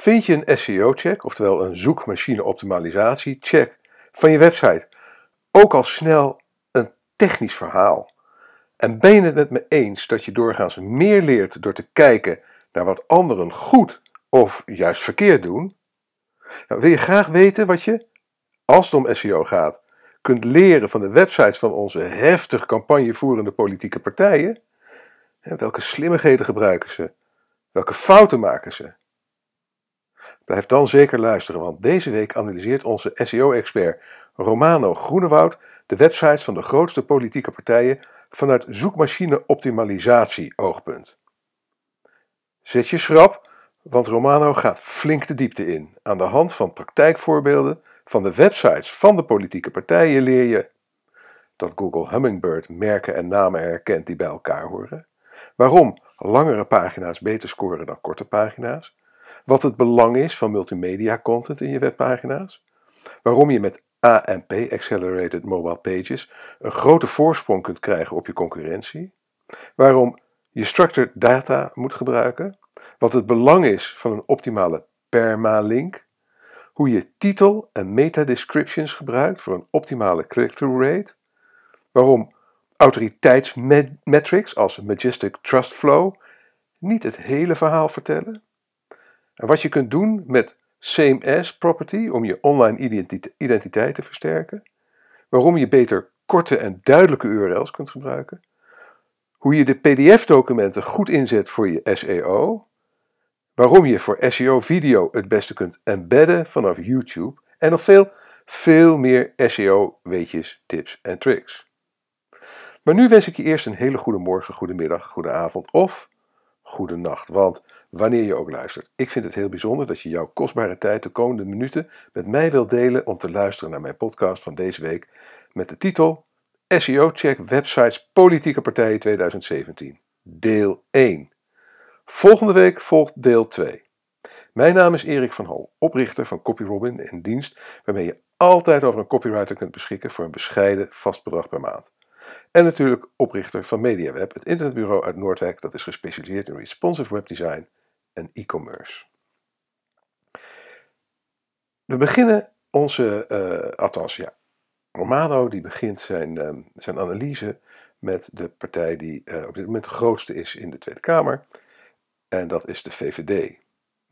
Vind je een SEO-check, oftewel een zoekmachine-optimalisatie-check van je website, ook al snel een technisch verhaal? En ben je het met me eens dat je doorgaans meer leert door te kijken naar wat anderen goed of juist verkeerd doen? Nou, wil je graag weten wat je, als het om SEO gaat, kunt leren van de websites van onze heftig campagnevoerende politieke partijen? Welke slimmigheden gebruiken ze? Welke fouten maken ze? Blijf dan zeker luisteren, want deze week analyseert onze SEO-expert Romano Groenewoud de websites van de grootste politieke partijen vanuit zoekmachine-optimalisatie-oogpunt. Zet je schrap, want Romano gaat flink de diepte in. Aan de hand van praktijkvoorbeelden van de websites van de politieke partijen leer je dat Google Hummingbird merken en namen herkent die bij elkaar horen, waarom langere pagina's beter scoren dan korte pagina's, wat het belang is van multimedia content in je webpagina's, waarom je met AMP, Accelerated Mobile Pages, een grote voorsprong kunt krijgen op je concurrentie, waarom je structured data moet gebruiken, wat het belang is van een optimale permalink, hoe je titel en meta-descriptions gebruikt voor een optimale click-through rate, waarom autoriteitsmetrics als Majestic Trust Flow niet het hele verhaal vertellen, en wat je kunt doen met same as property om je online identiteit te versterken, waarom je beter korte en duidelijke URL's kunt gebruiken, hoe je de PDF-documenten goed inzet voor je SEO, waarom je voor SEO-video het beste kunt embedden vanaf YouTube en nog veel, veel meer SEO-weetjes, tips en tricks. Maar nu wens ik je eerst een hele goede morgen, goede middag, goede avond of goede nacht, want wanneer je ook luistert. Ik vind het heel bijzonder dat je jouw kostbare tijd de komende minuten met mij wilt delen om te luisteren naar mijn podcast van deze week met de titel SEO Check Websites Politieke Partijen 2017, deel 1. Volgende week volgt deel 2. Mijn naam is Erik van Hol, oprichter van CopyRobin, een dienst waarmee je altijd over een copywriter kunt beschikken voor een bescheiden vast bedrag per maand. En natuurlijk oprichter van MediaWeb, het internetbureau uit Noordwijk dat is gespecialiseerd in responsive webdesign en e-commerce. We beginnen onze, uh, althans ja, Romano die begint zijn, uh, zijn analyse met de partij die uh, op dit moment de grootste is in de Tweede Kamer. En dat is de VVD.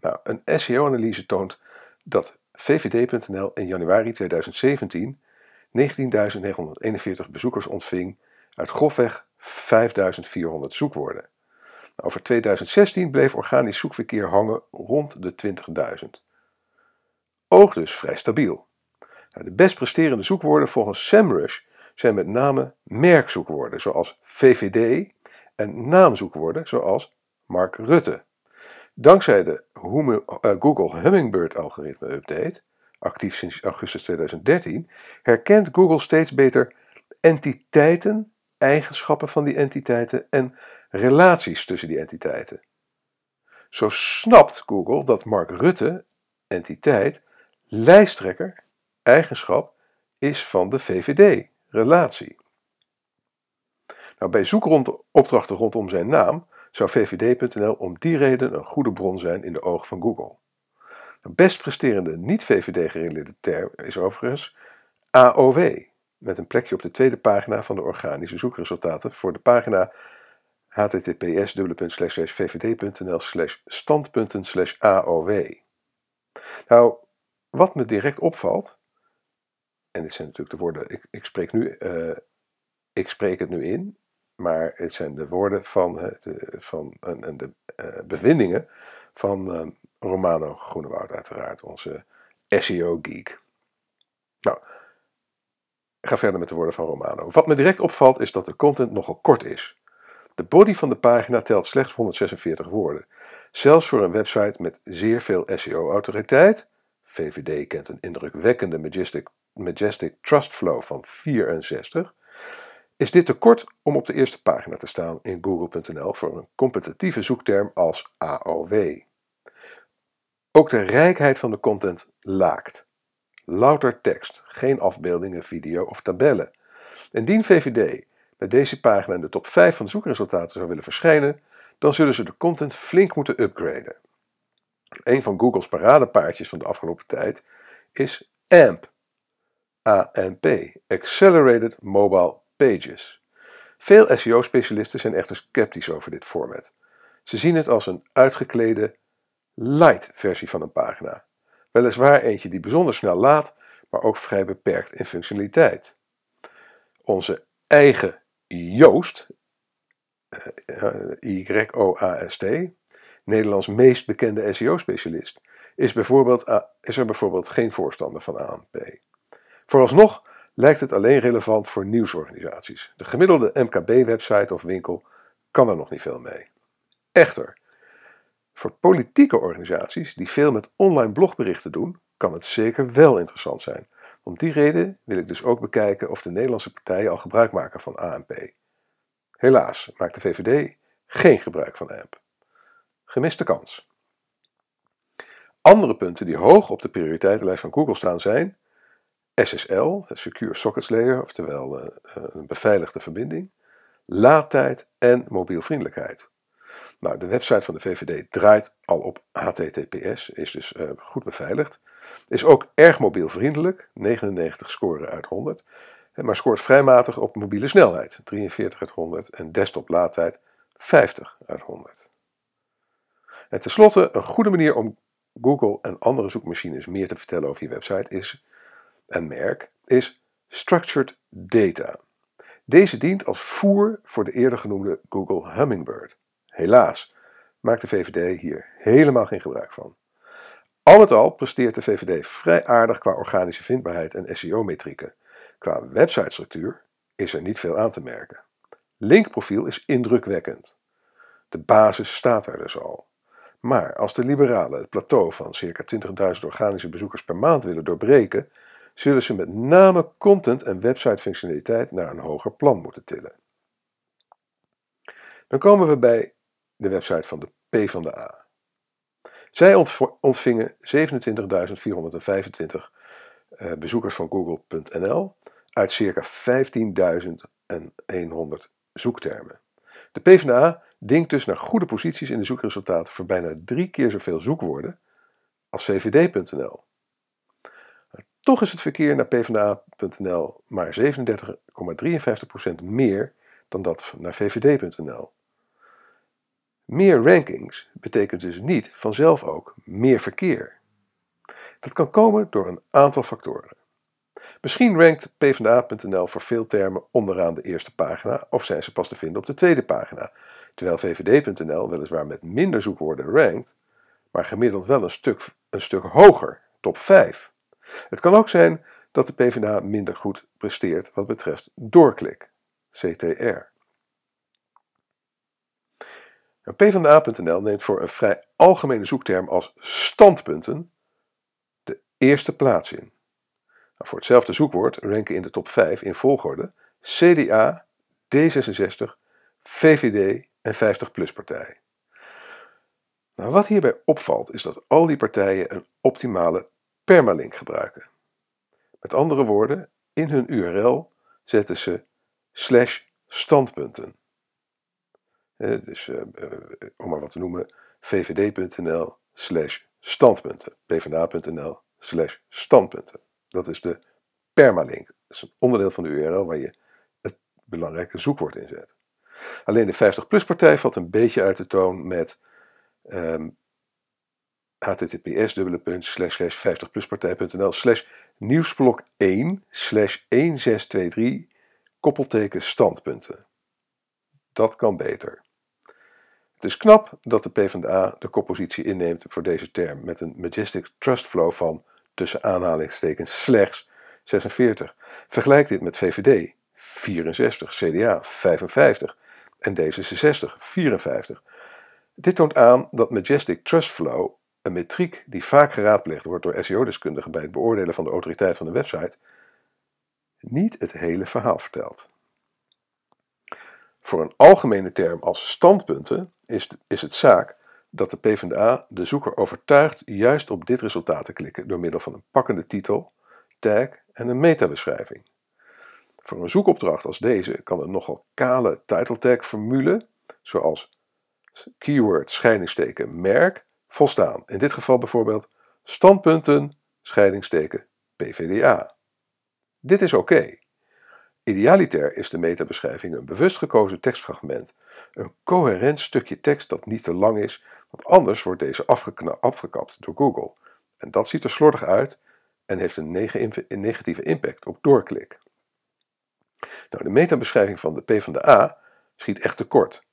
Nou, een SEO-analyse toont dat VVD.nl in januari 2017 19.941 bezoekers ontving uit grofweg 5.400 zoekwoorden. Over 2016 bleef organisch zoekverkeer hangen rond de 20.000. Oog dus vrij stabiel. De best presterende zoekwoorden volgens SEMrush zijn met name merkzoekwoorden zoals VVD en naamzoekwoorden zoals Mark Rutte. Dankzij de eh, Google Hummingbird algoritme update, actief sinds augustus 2013, herkent Google steeds beter entiteiten, eigenschappen van die entiteiten en relaties tussen die entiteiten. Zo snapt Google dat Mark Rutte, entiteit, lijsttrekker, eigenschap, is van de VVD, relatie. Nou, bij zoekopdrachten rondom zijn naam zou VVD.nl om die reden een goede bron zijn in de ogen van Google. De best presterende niet-VVD-gerelateerde term is overigens AOW, met een plekje op de tweede pagina van de organische zoekresultaten voor de pagina https vvd.nl standpunten AOW. Nou, wat me direct opvalt, en dit zijn natuurlijk de woorden, ik, ik spreek, nu, uh, ik spreek het nu in, maar het zijn de woorden van, van en, de uh, bevindingen van uh, Romano Groenewoud uiteraard, onze SEO-geek. Nou, ga verder met de woorden van Romano. Wat me direct opvalt is dat de content nogal kort is. De body van de pagina telt slechts 146 woorden. Zelfs voor een website met zeer veel SEO-autoriteit, VVD kent een indrukwekkende Majestic, Majestic Trust Flow van 64, is dit te kort om op de eerste pagina te staan in google.nl voor een competitieve zoekterm als AOW. Ook de rijkheid van de content laakt. Louter tekst, geen afbeeldingen, video of tabellen. Indien VVD met deze pagina in de top 5 van zoekresultaten zou willen verschijnen, dan zullen ze de content flink moeten upgraden. een van Google's paradepaardjes van de afgelopen tijd is AMP. AMP, Accelerated Mobile Pages. Veel SEO-specialisten zijn echter sceptisch over dit format. Ze zien het als een uitgeklede light versie van een pagina. Weliswaar eentje die bijzonder snel laat, maar ook vrij beperkt in functionaliteit. Onze eigen Joost, Y-O-A-S-T, Nederlands meest bekende SEO-specialist, is, bijvoorbeeld, is er bijvoorbeeld geen voorstander van ANP. Vooralsnog lijkt het alleen relevant voor nieuwsorganisaties. De gemiddelde MKB-website of winkel kan er nog niet veel mee. Echter, voor politieke organisaties die veel met online blogberichten doen, kan het zeker wel interessant zijn. Om die reden wil ik dus ook bekijken of de Nederlandse partijen al gebruik maken van ANP. Helaas maakt de VVD geen gebruik van AMP. Gemiste kans. Andere punten die hoog op de prioriteitenlijst van Google staan zijn SSL, Secure Sockets Layer, oftewel uh, een beveiligde verbinding, laadtijd en mobielvriendelijkheid. Nou, de website van de VVD draait al op HTTPS, is dus uh, goed beveiligd. Is ook erg mobielvriendelijk, 99 scoren uit 100, maar scoort vrijmatig op mobiele snelheid, 43 uit 100, en desktop laadtijd 50 uit 100. En tenslotte, een goede manier om Google en andere zoekmachines meer te vertellen over je website is, en merk, is Structured Data. Deze dient als voer voor de eerder genoemde Google Hummingbird. Helaas maakt de VVD hier helemaal geen gebruik van. Al met al presteert de VVD vrij aardig qua organische vindbaarheid en SEO-metrieken. Qua websitestructuur is er niet veel aan te merken. Linkprofiel is indrukwekkend. De basis staat er dus al. Maar als de liberalen het plateau van circa 20.000 organische bezoekers per maand willen doorbreken, zullen ze met name content en website-functionaliteit naar een hoger plan moeten tillen. Dan komen we bij de website van de PvdA. Zij ontvingen 27.425 uh, bezoekers van Google.nl uit circa 15.100 zoektermen. De PvdA dinkt dus naar goede posities in de zoekresultaten voor bijna drie keer zoveel zoekwoorden als VVD.nl. Toch is het verkeer naar pvda.nl maar 37,53% meer dan dat naar vvd.nl. Meer rankings betekent dus niet vanzelf ook meer verkeer. Dat kan komen door een aantal factoren. Misschien rankt pvda.nl voor veel termen onderaan de eerste pagina of zijn ze pas te vinden op de tweede pagina, terwijl vvd.nl weliswaar met minder zoekwoorden rankt, maar gemiddeld wel een stuk, een stuk hoger, top 5. Het kan ook zijn dat de PvdA minder goed presteert wat betreft doorklik, CTR. PvdA.nl neemt voor een vrij algemene zoekterm als standpunten de eerste plaats in. Nou, voor hetzelfde zoekwoord ranken in de top 5 in volgorde CDA, D66, VVD en 50PLUS-partij. Nou, wat hierbij opvalt is dat al die partijen een optimale permalink gebruiken. Met andere woorden, in hun URL zetten ze slash standpunten. Dus uh, om maar wat te noemen, vvd.nl slash standpunten, pvda.nl slash standpunten. Dat is de permalink. Dat is een onderdeel van de URL waar je het belangrijke zoekwoord in zet. Alleen de 50PLUS-partij valt een beetje uit de toon met um, https 50pluspartij.nl slash nieuwsblok 1 slash 1623 koppelteken standpunten. Dat kan beter. Het is knap dat de PvdA de koppositie inneemt voor deze term met een Majestic Trust Flow van tussen aanhalingstekens slechts 46. Vergelijk dit met VVD 64, CDA 55 en D66 54. Dit toont aan dat Majestic Trust Flow een metriek die vaak geraadpleegd wordt door SEO-deskundigen bij het beoordelen van de autoriteit van de website, niet het hele verhaal vertelt. Voor een algemene term als standpunten is, is het zaak dat de PvdA de zoeker overtuigt juist op dit resultaat te klikken door middel van een pakkende titel, tag en een metabeschrijving. Voor een zoekopdracht als deze kan een nogal kale title tag formule, zoals keyword scheidingsteken merk, volstaan. In dit geval bijvoorbeeld standpunten, scheidingsteken, PVDA. Dit is oké. Idealiter is de metabeschrijving een bewust gekozen tekstfragment, een coherent stukje tekst dat niet te lang is, want anders wordt deze afgekapt door Google. En dat ziet er slordig uit en heeft een negatieve impact op doorklik. Nou, de metabeschrijving van de PvdA schiet echt tekort.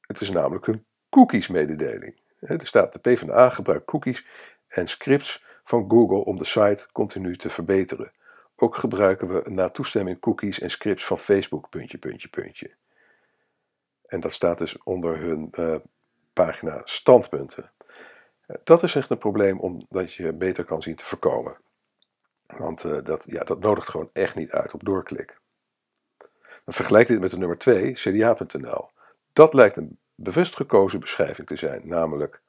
Het is namelijk een cookies-mededeling. Er staat de PvdA gebruikt cookies en scripts van Google om de site continu te verbeteren. Ook gebruiken we na toestemming cookies en scripts van Facebook, puntje, puntje, puntje. En dat staat dus onder hun uh, pagina standpunten. Eh, dat is echt een probleem omdat je beter kan zien te voorkomen. Want uh, dat, ja, dat nodigt gewoon echt niet uit op doorklik. Dan vergelijk dit met de nummer 2, cda.nl. Dat lijkt een bewust gekozen beschrijving te zijn, namelijk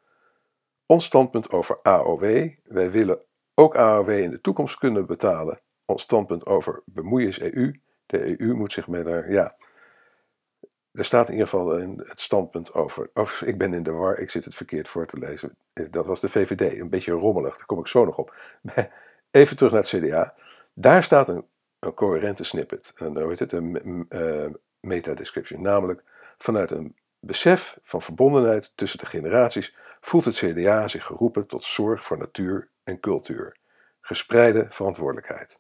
ons standpunt over AOW. Wij willen ook AOW in de toekomst kunnen betalen. Ons standpunt over bemoeienis EU. De EU moet zich met haar, ja, er staat in ieder geval het standpunt over. Of ik ben in de war, ik zit het verkeerd voor te lezen. Dat was de VVD, een beetje rommelig, daar kom ik zo nog op. Even terug naar het CDA. Daar staat een, een coherente snippet, een, hoe heet het, een uh, meta-description. Namelijk vanuit een besef van verbondenheid tussen de generaties voelt het CDA zich geroepen tot zorg voor natuur en cultuur. Gespreide verantwoordelijkheid.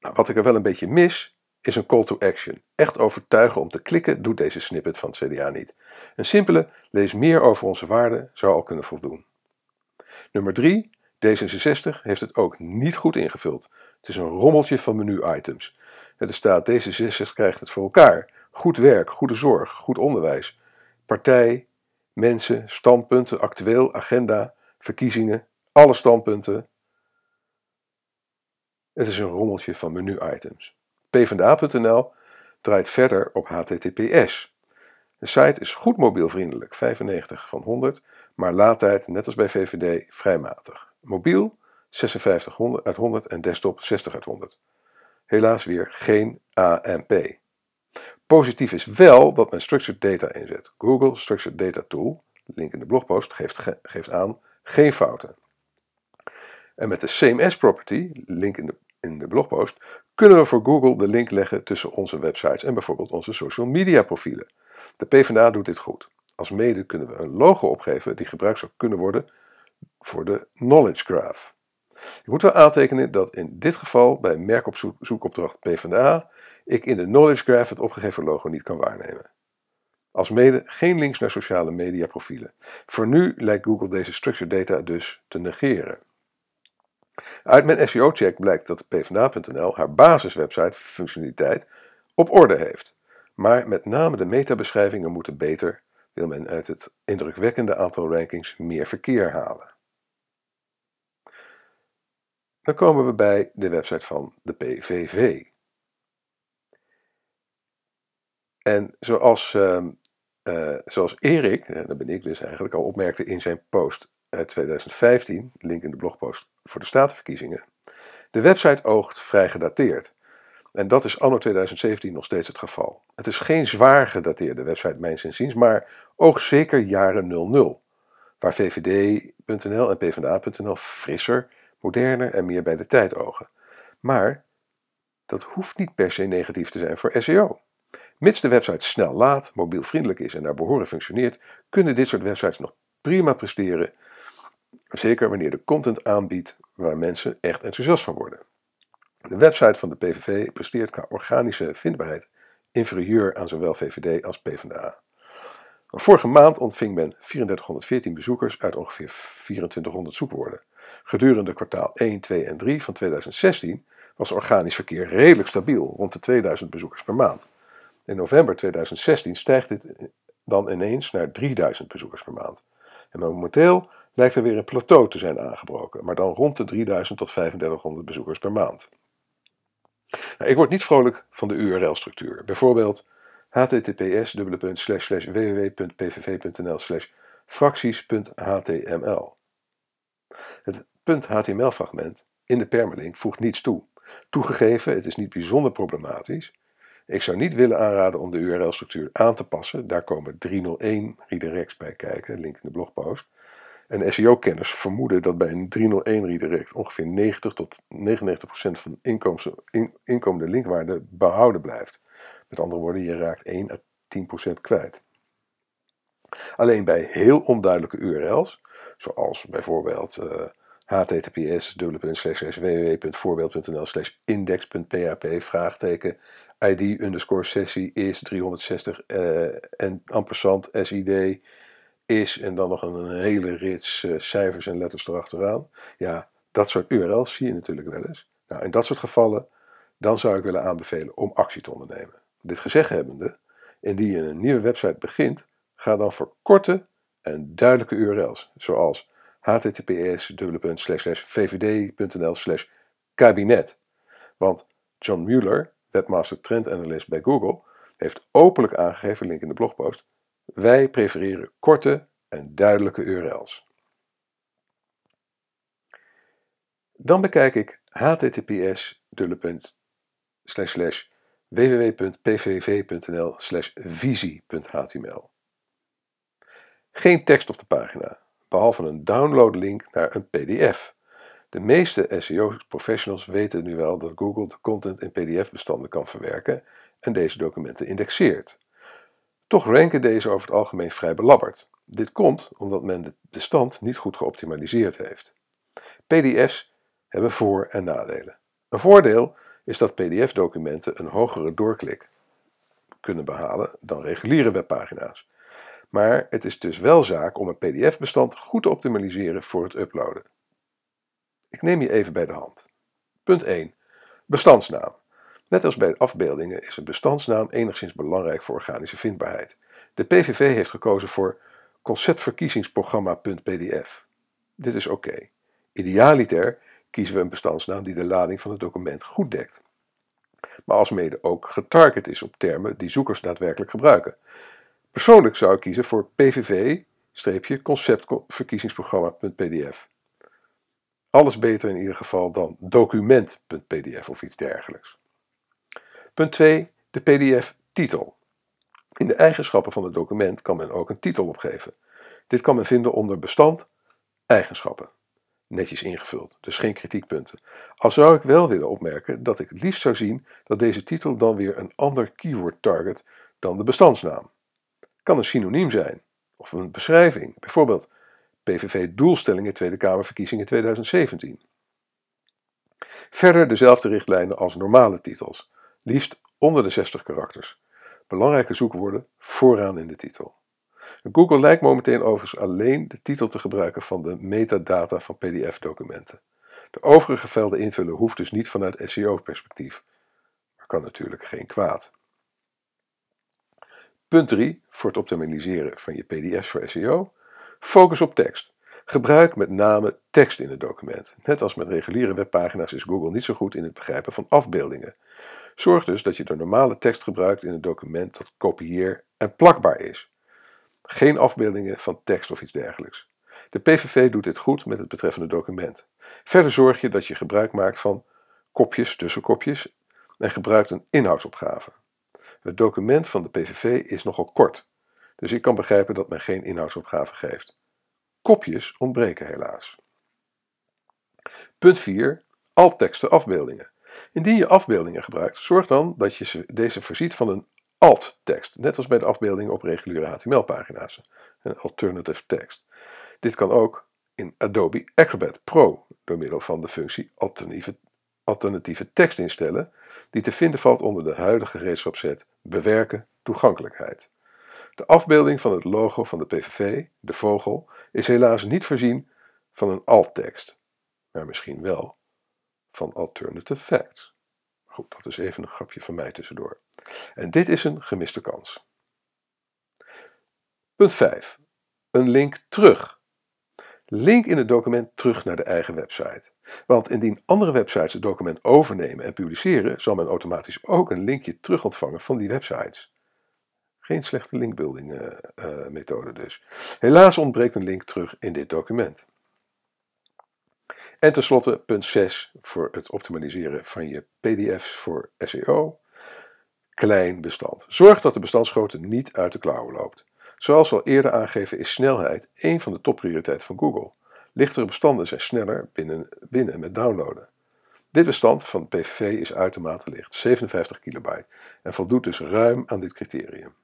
Nou, wat ik er wel een beetje mis, is een call to action. Echt overtuigen om te klikken doet deze snippet van het CDA niet. Een simpele lees meer over onze waarden zou al kunnen voldoen. Nummer 3. D66 heeft het ook niet goed ingevuld. Het is een rommeltje van menu-items. Er staat D66 krijgt het voor elkaar. Goed werk, goede zorg, goed onderwijs. Partij, mensen, standpunten, actueel, agenda, verkiezingen, alle standpunten. Het is een rommeltje van menu-items. PvdA.nl draait verder op HTTPS. De site is goed mobielvriendelijk, 95 van 100, maar laadtijd, net als bij VVD, vrij matig. Mobiel 56 uit 100 en desktop 60 uit 100. Helaas weer geen AMP. Positief is wel dat men Structured Data inzet. Google Structured Data Tool, link in de blogpost, geeft, geeft aan geen fouten. En met de CMS property, link in de, in de blogpost, kunnen we voor Google de link leggen tussen onze websites en bijvoorbeeld onze social media profielen. De PvdA doet dit goed. Als mede kunnen we een logo opgeven die gebruikt zou kunnen worden voor de Knowledge Graph. Je moet wel aantekenen dat in dit geval bij merkopzoekopdracht PvdA ik in de Knowledge Graph het opgegeven logo niet kan waarnemen. Als mede geen links naar sociale media profielen. Voor nu lijkt Google deze structured data dus te negeren. Uit mijn SEO-check blijkt dat pvda.nl haar basiswebsite functionaliteit op orde heeft. Maar met name de metabeschrijvingen moeten beter, wil men uit het indrukwekkende aantal rankings meer verkeer halen. Dan komen we bij de website van de PVV. En zoals, uh, uh, zoals Erik, uh, dat ben ik dus eigenlijk, al opmerkte in zijn post uit 2015, link in de blogpost voor de statenverkiezingen, de website oogt vrij gedateerd. En dat is anno 2017 nog steeds het geval. Het is geen zwaar gedateerde website, mijns inziens, maar oogt zeker jaren 00, waar VVD.nl en PvdA.nl frisser, moderner en meer bij de tijd ogen. Maar dat hoeft niet per se negatief te zijn voor SEO. Mits de website snel laat, mobielvriendelijk is en naar behoren functioneert, kunnen dit soort websites nog prima presteren. Zeker wanneer de content aanbiedt waar mensen echt enthousiast van worden. De website van de PVV presteert qua organische vindbaarheid inferieur aan zowel VVD als PvdA. Vorige maand ontving men 3414 bezoekers uit ongeveer 2400 zoekwoorden. Gedurende kwartaal 1, 2 en 3 van 2016 was organisch verkeer redelijk stabiel, rond de 2000 bezoekers per maand. In november 2016 stijgt dit dan ineens naar 3000 bezoekers per maand. En momenteel lijkt er weer een plateau te zijn aangebroken, maar dan rond de 3000 tot 3500 bezoekers per maand. Nou, ik word niet vrolijk van de URL-structuur. Bijvoorbeeld https www.pvv.nl fracties.html. Het .html-fragment in de permalink voegt niets toe. Toegegeven, het is niet bijzonder problematisch, Ik zou niet willen aanraden om de URL-structuur aan te passen. Daar komen 301 redirects bij kijken, link in de blogpost. En SEO-kenners vermoeden dat bij een 301 redirect ongeveer 90 tot 99 procent van in, inkomende linkwaarde behouden blijft. Met andere woorden, je raakt 1 à 10 procent kwijt. Alleen bij heel onduidelijke URL's, zoals bijvoorbeeld uh, https www.voorbeeld.nl index.php vraagteken id underscore sessie is 360 uh, sid is en dan nog een hele rits uh, cijfers en letters erachteraan. Ja, dat soort URL's zie je natuurlijk wel eens. Nou, in dat soort gevallen, dan zou ik willen aanbevelen om actie te ondernemen. Dit gezegd hebbende, indien je een nieuwe website begint, ga dan voor korte en duidelijke URL's, zoals https vvd.nl kabinet. Want John Mueller, webmaster trend analyst bij Google, heeft openlijk aangegeven, link in de blogpost, wij prefereren korte en duidelijke URL's. Dan bekijk ik https www.pvv.nl visie.html. Geen tekst op de pagina, behalve een downloadlink naar een PDF. De meeste SEO-professionals weten nu wel dat Google de content in PDF-bestanden kan verwerken en deze documenten indexeert. Toch ranken deze over het algemeen vrij belabberd. Dit komt omdat men de bestand niet goed geoptimaliseerd heeft. PDF's hebben voor- en nadelen. Een voordeel is dat PDF-documenten een hogere doorklik kunnen behalen dan reguliere webpagina's. Maar het is dus wel zaak om een PDF-bestand goed te optimaliseren voor het uploaden. Ik neem je even bij de hand. Punt 1. Bestandsnaam. Net als bij afbeeldingen is een bestandsnaam enigszins belangrijk voor organische vindbaarheid. De PVV heeft gekozen voor conceptverkiezingsprogramma.pdf. Dit is oké. Idealiter kiezen we een bestandsnaam die de lading van het document goed dekt. Maar als mede ook getarget is op termen die zoekers daadwerkelijk gebruiken. Persoonlijk zou ik kiezen voor pvv-conceptverkiezingsprogramma.pdf. Alles beter in ieder geval dan document.pdf of iets dergelijks. Punt 2. De PDF-titel. In de eigenschappen van het document kan men ook een titel opgeven. Dit kan men vinden onder bestand, eigenschappen. Netjes ingevuld, dus geen kritiekpunten. Al zou ik wel willen opmerken dat ik het liefst zou zien dat deze titel dan weer een ander keyword target dan de bestandsnaam. Kan een synoniem zijn, of een beschrijving, bijvoorbeeld PVV doelstellingen Tweede Kamerverkiezingen 2017. Verder dezelfde richtlijnen als normale titels, liefst onder de 60 karakters. Belangrijke zoekwoorden vooraan in de titel. Google lijkt momenteel overigens alleen de titel te gebruiken van de metadata van PDF-documenten. De overige velden invullen hoeft dus niet vanuit SEO-perspectief, maar kan natuurlijk geen kwaad. Punt 3 voor het optimaliseren van je PDF's voor SEO. Focus op tekst. Gebruik met name tekst in het document. Net als met reguliere webpagina's is Google niet zo goed in het begrijpen van afbeeldingen. Zorg dus dat je de normale tekst gebruikt in het document dat kopieer en plakbaar is. Geen afbeeldingen van tekst of iets dergelijks. De PVV doet dit goed met het betreffende document. Verder zorg je dat je gebruik maakt van kopjes, tussenkopjes en gebruikt een inhoudsopgave. Het document van de PVV is nogal kort, dus ik kan begrijpen dat men geen inhoudsopgave geeft. Kopjes ontbreken helaas. Punt 4. Altteksten afbeeldingen. Indien je afbeeldingen gebruikt, zorg dan dat je deze voorziet van een alt-tekst, net als bij de afbeeldingen op reguliere HTML-pagina's, een alternative text. Dit kan ook in Adobe Acrobat Pro door middel van de functie alternatieve, alternatieve tekst instellen, die te vinden valt onder de huidige gereedschapset Bewerken toegankelijkheid. De afbeelding van het logo van de PVV, de vogel, is helaas niet voorzien van een alt-tekst, maar misschien wel van alternative facts. Goed, dat is even een grapje van mij tussendoor. En dit is een gemiste kans. Punt 5. Een link terug. Link in het document terug naar de eigen website. Want indien andere websites het document overnemen en publiceren, zal men automatisch ook een linkje terug ontvangen van die websites. Geen slechte linkbuilding uh, uh, methode dus. Helaas ontbreekt een link terug in dit document. En tenslotte punt 6 voor het optimaliseren van je PDF's voor SEO. klein bestand. Zorg dat de bestandsgrootte niet uit de klauwen loopt. Zoals al eerder aangegeven is snelheid een van de topprioriteiten van Google. Lichtere bestanden zijn sneller binnen, binnen met downloaden. Dit bestand van PVV is uitermate licht, 57 kilobyte, en voldoet dus ruim aan dit criterium.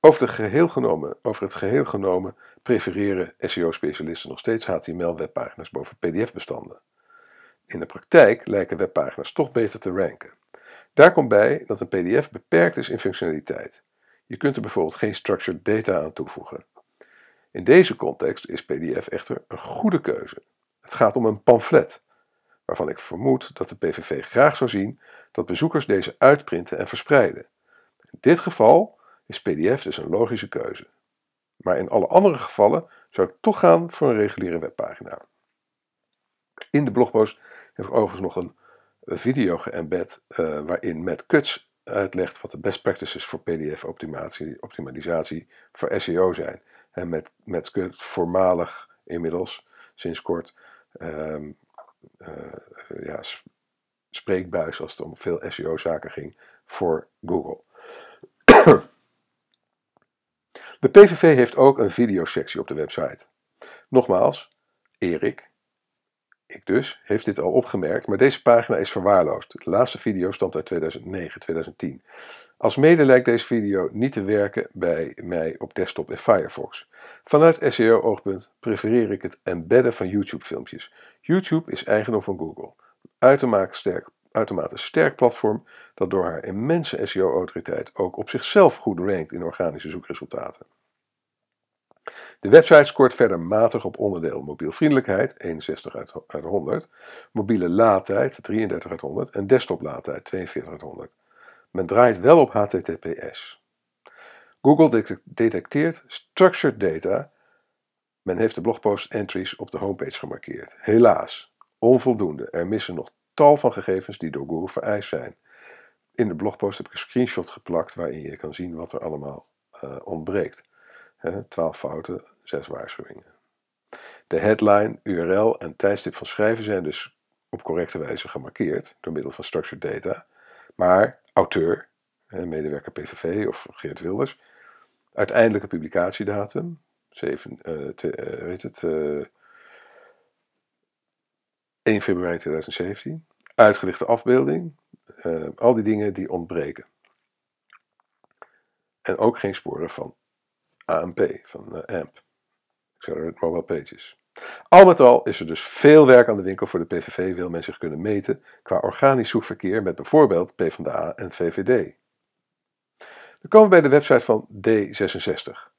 Over, geheel genomen, over het geheel genomen prefereren SEO-specialisten nog steeds HTML-webpagina's boven PDF-bestanden. In de praktijk lijken webpagina's toch beter te ranken. Daar komt bij dat een PDF beperkt is in functionaliteit. Je kunt er bijvoorbeeld geen structured data aan toevoegen. In deze context is PDF echter een goede keuze. Het gaat om een pamflet, waarvan ik vermoed dat de PVV graag zou zien dat bezoekers deze uitprinten en verspreiden. In dit geval is PDF dus een logische keuze. Maar in alle andere gevallen zou ik toch gaan voor een reguliere webpagina. In de blogpost heb ik overigens nog een video geëmbed uh, waarin Matt Kuts uitlegt wat de best practices voor PDF-optimalisatie voor SEO zijn. En met, met Kuts voormalig inmiddels, sinds kort, um, ja, spreekbuis als het om veel SEO-zaken ging voor Google. De PVV heeft ook een videosectie op de website. Nogmaals, Erik, ik dus, heeft dit al opgemerkt, maar deze pagina is verwaarloosd. De laatste video stamt uit 2009, 2010. Als mede lijkt deze video niet te werken bij mij op desktop en Firefox. Vanuit SEO-oogpunt prefereer ik het embedden van YouTube-filmpjes. YouTube is eigendom van Google. Uitermate sterk, uitermate sterk platform dat door haar immense SEO-autoriteit ook op zichzelf goed rankt in organische zoekresultaten. De website scoort verder matig op onderdeel mobielvriendelijkheid 61 uit 100, mobiele laadtijd 33 uit 100 en desktop laadtijd 42 uit 100. Men draait wel op HTTPS. Google detecteert structured data. Men heeft de blogpost entries op de homepage gemarkeerd. Helaas, onvoldoende. Er missen nog tal van gegevens die door Google vereist zijn. In de blogpost heb ik een screenshot geplakt waarin je kan zien wat er allemaal uh, ontbreekt. 12 fouten, 6 waarschuwingen. De headline, URL en tijdstip van schrijven zijn dus op correcte wijze gemarkeerd door middel van structured data. Maar auteur, medewerker PVV of Geert Wilders, uiteindelijke publicatiedatum, 7, uh, te, weet het, eh, 1 februari 2017, uitgelichte afbeelding, uh, al die dingen die ontbreken. En ook geen sporen van AMP, van uh, AMP, Accelerated Mobile Pages. Al met al is er dus veel werk aan de winkel voor de PVV wil men zich kunnen meten qua organisch zoekverkeer met bijvoorbeeld PvdA en VVD. Dan komen we bij de website van D66.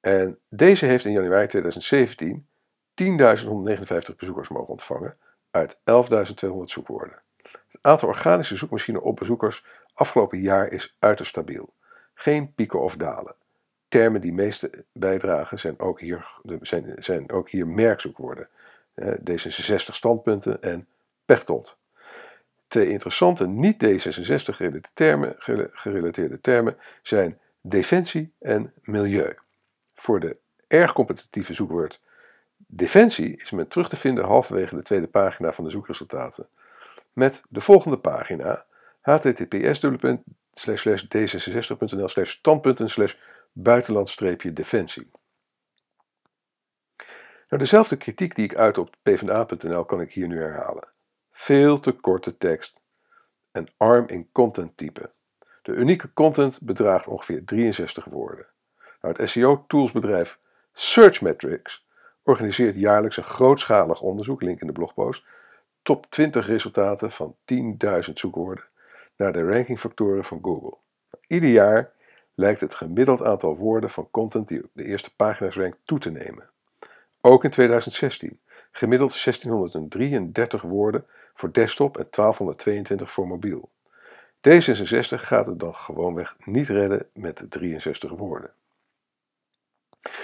En deze heeft in januari 2017 10.159 bezoekers mogen ontvangen uit 11.200 zoekwoorden. Het aantal organische zoekmachines op bezoekers afgelopen jaar is uiterst stabiel. Geen pieken of dalen termen die meeste bijdragen zijn ook hier, zijn, zijn ook hier merkzoekwoorden. D66 standpunten en Pechtold. Twee interessante niet-D66 termen, gerelateerde termen zijn defensie en milieu. Voor de erg competitieve zoekwoord defensie is men terug te vinden halverwege de tweede pagina van de zoekresultaten. Met de volgende pagina https d66.nl standpunten buitenland-defensie. Nou, dezelfde kritiek die ik uit op pvda.nl kan ik hier nu herhalen. Veel te korte tekst en arm in content type. De unieke content bedraagt ongeveer 63 woorden. Nou, het SEO-toolsbedrijf Searchmetrics organiseert jaarlijks een grootschalig onderzoek, link in de blogpost, top 20 resultaten van 10.000 zoekwoorden naar de rankingfactoren van Google. Nou, ieder jaar lijkt het gemiddeld aantal woorden van content die op de eerste pagina's rankt toe te nemen. Ook in 2016, gemiddeld 1633 woorden voor desktop en 1222 voor mobiel. D66 gaat het dan gewoonweg niet redden met 63 woorden.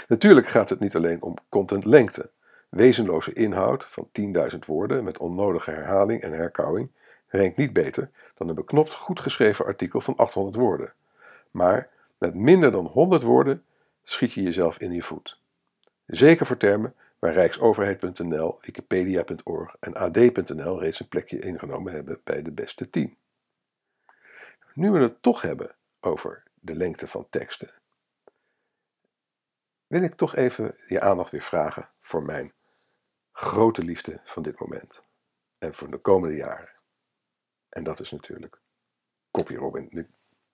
Natuurlijk gaat het niet alleen om contentlengte. Wezenloze inhoud van 10.000 woorden met onnodige herhaling en herkauwing rankt niet beter dan een beknopt goed geschreven artikel van 800 woorden. Maar met minder dan 100 woorden schiet je jezelf in je voet. Zeker voor termen waar Rijksoverheid.nl, Wikipedia.org en AD.nl reeds een plekje ingenomen hebben bij de beste 10. nu we het toch hebben over de lengte van teksten, wil ik toch even je aandacht weer vragen voor mijn grote liefde van dit moment en voor de komende jaren. En dat is natuurlijk Copy Robin, de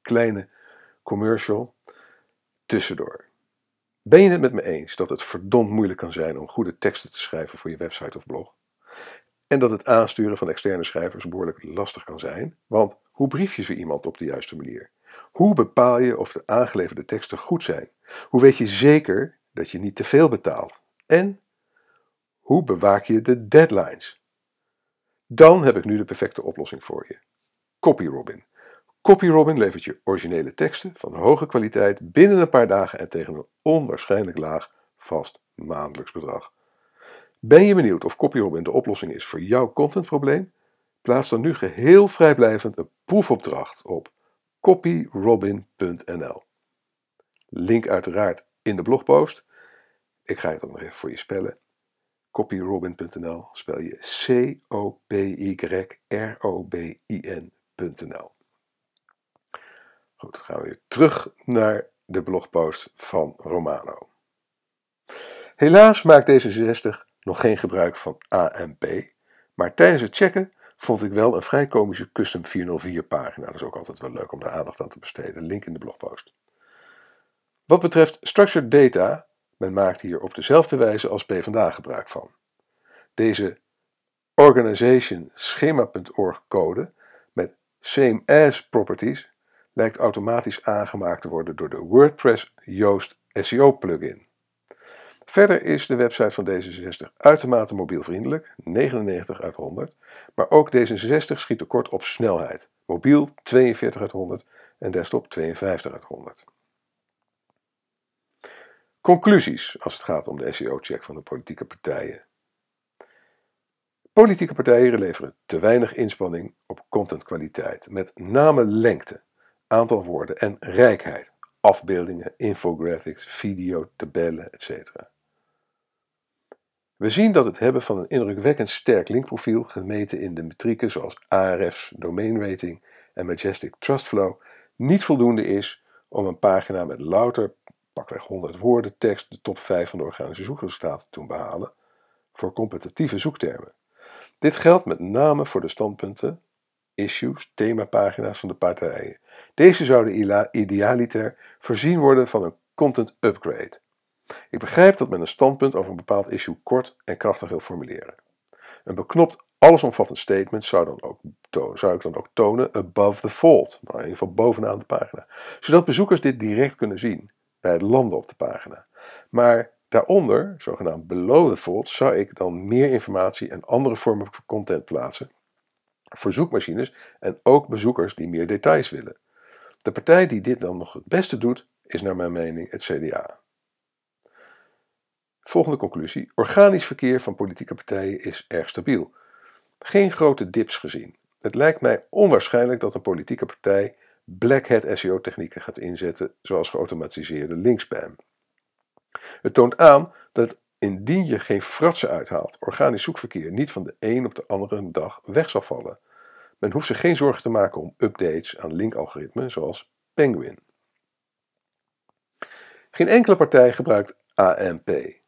kleine commercial tussendoor. Ben je het met me eens dat het verdomd moeilijk kan zijn om goede teksten te schrijven voor je website of blog? En dat het aansturen van externe schrijvers behoorlijk lastig kan zijn, want hoe brief je zo iemand op de juiste manier? Hoe bepaal je of de aangeleverde teksten goed zijn? Hoe weet je zeker dat je niet te veel betaalt? En hoe bewaak je de deadlines? Dan heb ik nu de perfecte oplossing voor je. CopyRobin. CopyRobin levert je originele teksten van hoge kwaliteit binnen een paar dagen en tegen een onwaarschijnlijk laag vast maandelijks bedrag. Ben je benieuwd of CopyRobin de oplossing is voor jouw contentprobleem? Plaats dan nu geheel vrijblijvend een proefopdracht op copyrobin.nl. Link uiteraard in de blogpost. Ik ga het nog even voor je spellen. Copyrobin.nl spel je C-O-P-Y-R-O-B-I-N.nl. Goed, dan gaan we weer terug naar de blogpost van Romano. Helaas maakt D66 nog geen gebruik van AMP, maar tijdens het checken vond ik wel een vrij komische Custom 404 pagina. Dat is ook altijd wel leuk om daar aandacht aan te besteden. Link in de blogpost. Wat betreft structured data, men maakt hier op dezelfde wijze als PvdA gebruik van. Deze organization schema.org code met same as properties lijkt automatisch aangemaakt te worden door de WordPress Yoast SEO plugin. Verder is de website van D66 uitermate mobielvriendelijk, 99 uit 100, maar ook D66 schiet tekort op snelheid, mobiel 42 uit 100 en desktop 52 uit 100. Conclusies als het gaat om de SEO-check van de politieke partijen. Politieke partijen leveren te weinig inspanning op contentkwaliteit, met name lengte, aantal woorden en rijkheid, afbeeldingen, infographics, video, tabellen, etc. We zien dat het hebben van een indrukwekkend sterk linkprofiel, gemeten in de metrieken zoals Ahrefs, domain rating en Majestic Trust Flow, niet voldoende is om een pagina met louter, pakweg 100 woorden tekst de top 5 van de organische zoekresultaten te behalen voor competitieve zoektermen. Dit geldt met name voor de standpunten, issues, themapagina's van de partijen. Deze zouden idealiter voorzien worden van een content upgrade. Ik begrijp dat men een standpunt over een bepaald issue kort en krachtig wil formuleren. Een beknopt, allesomvattend statement zou, dan ook zou ik dan ook tonen above the fold, nou in ieder geval bovenaan de pagina, zodat bezoekers dit direct kunnen zien bij het landen op de pagina. Maar daaronder, zogenaamd below the fold, zou ik dan meer informatie en andere vormen van content plaatsen voor zoekmachines en ook bezoekers die meer details willen. De partij die dit dan nog het beste doet, is naar mijn mening het CDA. Volgende conclusie. Organisch verkeer van politieke partijen is erg stabiel. Geen grote dips gezien. Het lijkt mij onwaarschijnlijk dat een politieke partij black hat SEO technieken gaat inzetten, zoals geautomatiseerde linkspam. Het toont aan dat indien je geen fratsen uithaalt, organisch zoekverkeer niet van de een op de andere dag weg zal vallen. Men hoeft zich geen zorgen te maken om updates aan linkalgoritmen zoals Penguin. Geen enkele partij gebruikt AMP.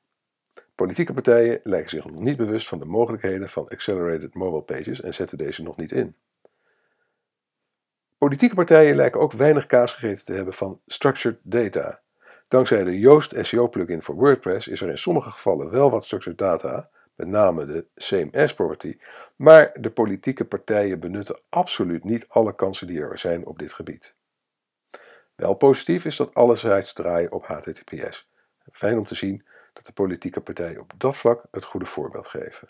Politieke partijen lijken zich nog niet bewust van de mogelijkheden van Accelerated Mobile Pages en zetten deze nog niet in. Politieke partijen lijken ook weinig kaas gegeten te hebben van structured data. Dankzij de Yoast SEO plugin voor WordPress is er in sommige gevallen wel wat structured data, met name de as property, maar de politieke partijen benutten absoluut niet alle kansen die er zijn op dit gebied. Wel positief is dat alle sites draaien op HTTPS. Fijn om te zien dat de politieke partijen op dat vlak het goede voorbeeld geven.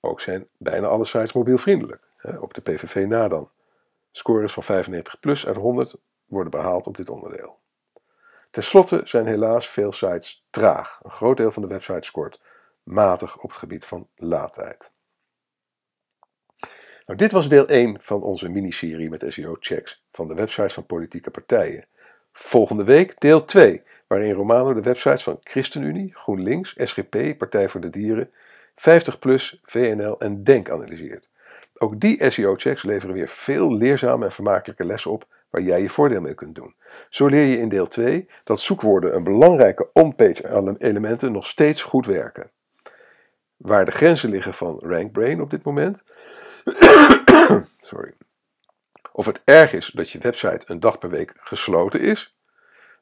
Ook zijn bijna alle sites mobielvriendelijk, op de PVV na dan. Scores van 95 plus uit 100 worden behaald op dit onderdeel. Ten slotte zijn helaas veel sites traag. Een groot deel van de websites scoort matig op het gebied van laadtijd. Nou, dit was deel 1 van onze miniserie met SEO-checks van de websites van politieke partijen. Volgende week deel 2, waarin Romano de websites van ChristenUnie, GroenLinks, SGP, Partij voor de Dieren, 50PLUS, VNL en DENK analyseert. Ook die SEO-checks leveren weer veel leerzame en vermakelijke lessen op waar jij je voordeel mee kunt doen. Zo leer je in deel 2 dat zoekwoorden en belangrijke on-page elementen nog steeds goed werken. Waar de grenzen liggen van RankBrain op dit moment. Sorry. Of het erg is dat je website een dag per week gesloten is.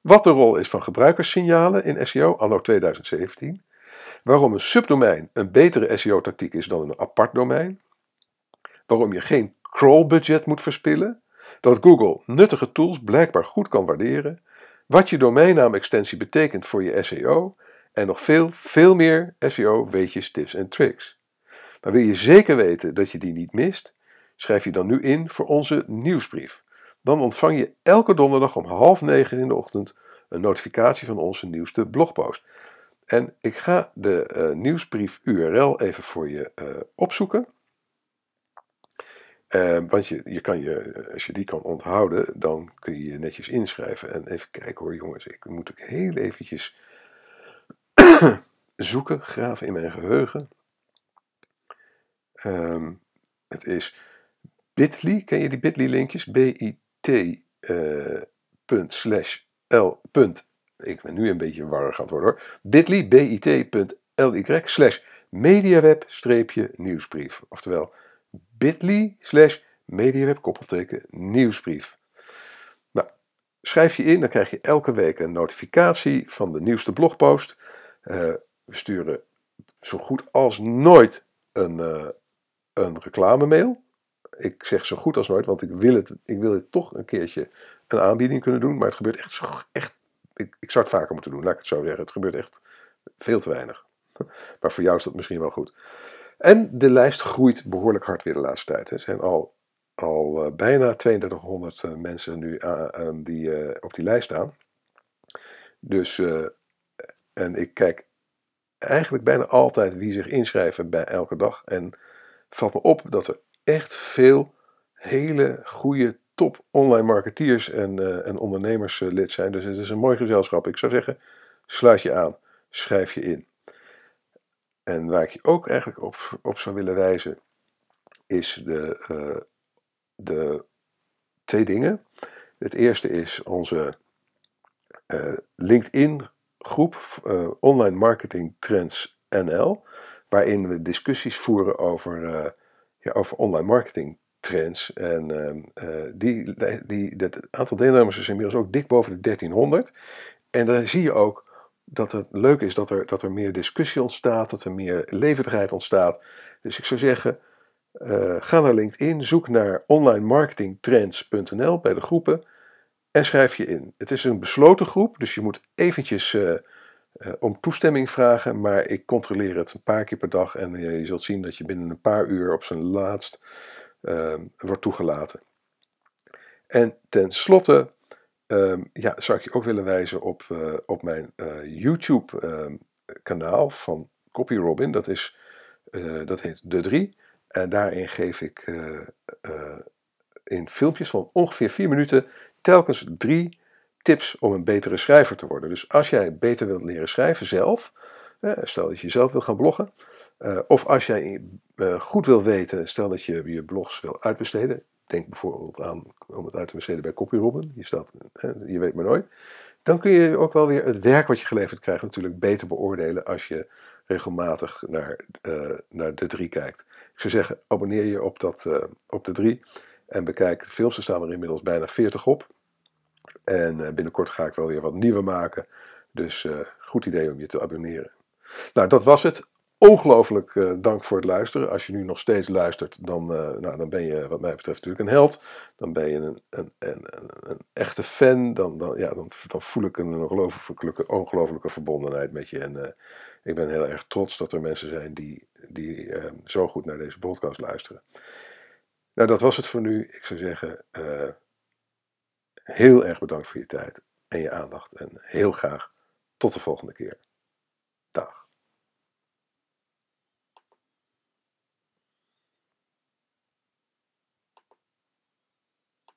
Wat de rol is van gebruikerssignalen in SEO anno 2017. Waarom een subdomein een betere SEO-tactiek is dan een apart domein. Waarom je geen crawl-budget moet verspillen. Dat Google nuttige tools blijkbaar goed kan waarderen. Wat je domeinnaam-extensie betekent voor je SEO. En nog veel, veel meer SEO-weetjes, tips en tricks. Maar wil je zeker weten dat je die niet mist? Schrijf je dan nu in voor onze nieuwsbrief. Dan ontvang je elke donderdag om half negen in de ochtend een notificatie van onze nieuwste blogpost. En ik ga de uh, nieuwsbrief URL even voor je uh, opzoeken. Uh, want je, je kan je, als je die kan onthouden, dan kun je je netjes inschrijven. En even kijken hoor jongens, ik moet ook heel eventjes zoeken, graven in mijn geheugen. Um, het is bit.ly, ken je die bit.ly linkjes? bit uh, slash l. Ik ben nu een beetje warrig het worden hoor. bit.ly, bit.ly slash mediaweb-nieuwsbrief. Oftewel bit.ly slash mediaweb koppelteken nieuwsbrief. Nou, schrijf je in, dan krijg je elke week een notificatie van de nieuwste blogpost. Uh, we sturen zo goed als nooit een, uh, een reclamemail. Ik zeg zo goed als nooit, want ik wil, het, ik wil het toch een keertje een aanbieding kunnen doen. Maar het gebeurt echt, echt ik, ik zou het vaker moeten doen, laat ik het zo zeggen. Het gebeurt echt veel te weinig. Maar voor jou is dat misschien wel goed. En de lijst groeit behoorlijk hard weer de laatste tijd. Er zijn al, al uh, bijna 3200 uh, mensen nu uh, die op die lijst staan. Dus, en ik kijk eigenlijk bijna altijd wie zich inschrijven bij elke dag. En valt me op dat er echt veel hele goede top online marketeers en, uh, en ondernemers uh, lid zijn. Dus het is een mooi gezelschap. Ik zou zeggen, sluit je aan, schrijf je in. En waar ik je ook eigenlijk op, op zou willen wijzen, is de, uh, de twee dingen. Het eerste is onze LinkedIn groep Online Marketing Trends NL, waarin we discussies voeren over, over online marketing trends. En uh, die, die, dat aantal deelnemers is inmiddels ook dik boven de 1300. En dan zie je ook dat het leuk is dat er, dat er meer discussie ontstaat, dat er meer levendigheid ontstaat. Dus ik zou zeggen, uh, ga naar LinkedIn, zoek naar onlinemarketingtrends.nl bij de groepen en schrijf je in. Het is een besloten groep, dus je moet eventjes uh, om toestemming vragen, maar ik controleer het een paar keer per dag en je zult zien dat je binnen een paar uur op zijn laatst Ehm, wordt toegelaten. En tenslotte um, ja, zou ik je ook willen wijzen op, uh, op mijn uh, YouTube um, kanaal van CopyRobin. Dat, is, dat heet De 3. En daarin geef ik in filmpjes van ongeveer 4 minuten telkens drie tips om een betere schrijver te worden. Dus als jij beter wilt leren schrijven zelf, stel dat je zelf wil gaan bloggen, uh, of als jij uh, goed wil weten, stel dat je je blogs wil uitbesteden. Denk bijvoorbeeld aan om het uit te besteden bij CopyRobin. Je, staat, je weet maar nooit. Dan kun je ook wel weer het werk wat je geleverd krijgt natuurlijk beter beoordelen als je regelmatig naar, uh, naar de 3 kijkt. Ik zou zeggen, abonneer je op, dat, op de 3 en bekijk de films. Er staan er inmiddels bijna 40 op. En binnenkort ga ik wel weer wat nieuwe maken. Dus goed idee om je te abonneren. Nou, dat was het. Ongelooflijk uh, dank voor het luisteren. Als je nu nog steeds luistert, dan, nou, dan ben je wat mij betreft natuurlijk een held. Dan ben je een, een, een, een echte fan. Dan, dan, ja, dan, dan voel ik een ongelooflijke, verbondenheid met je. En ik ben heel erg trots dat er mensen zijn die, die zo goed naar deze podcast luisteren. Nou, dat was het voor nu. Ik zou zeggen, Heel erg bedankt voor je tijd en je aandacht en heel graag tot de volgende keer. Dag.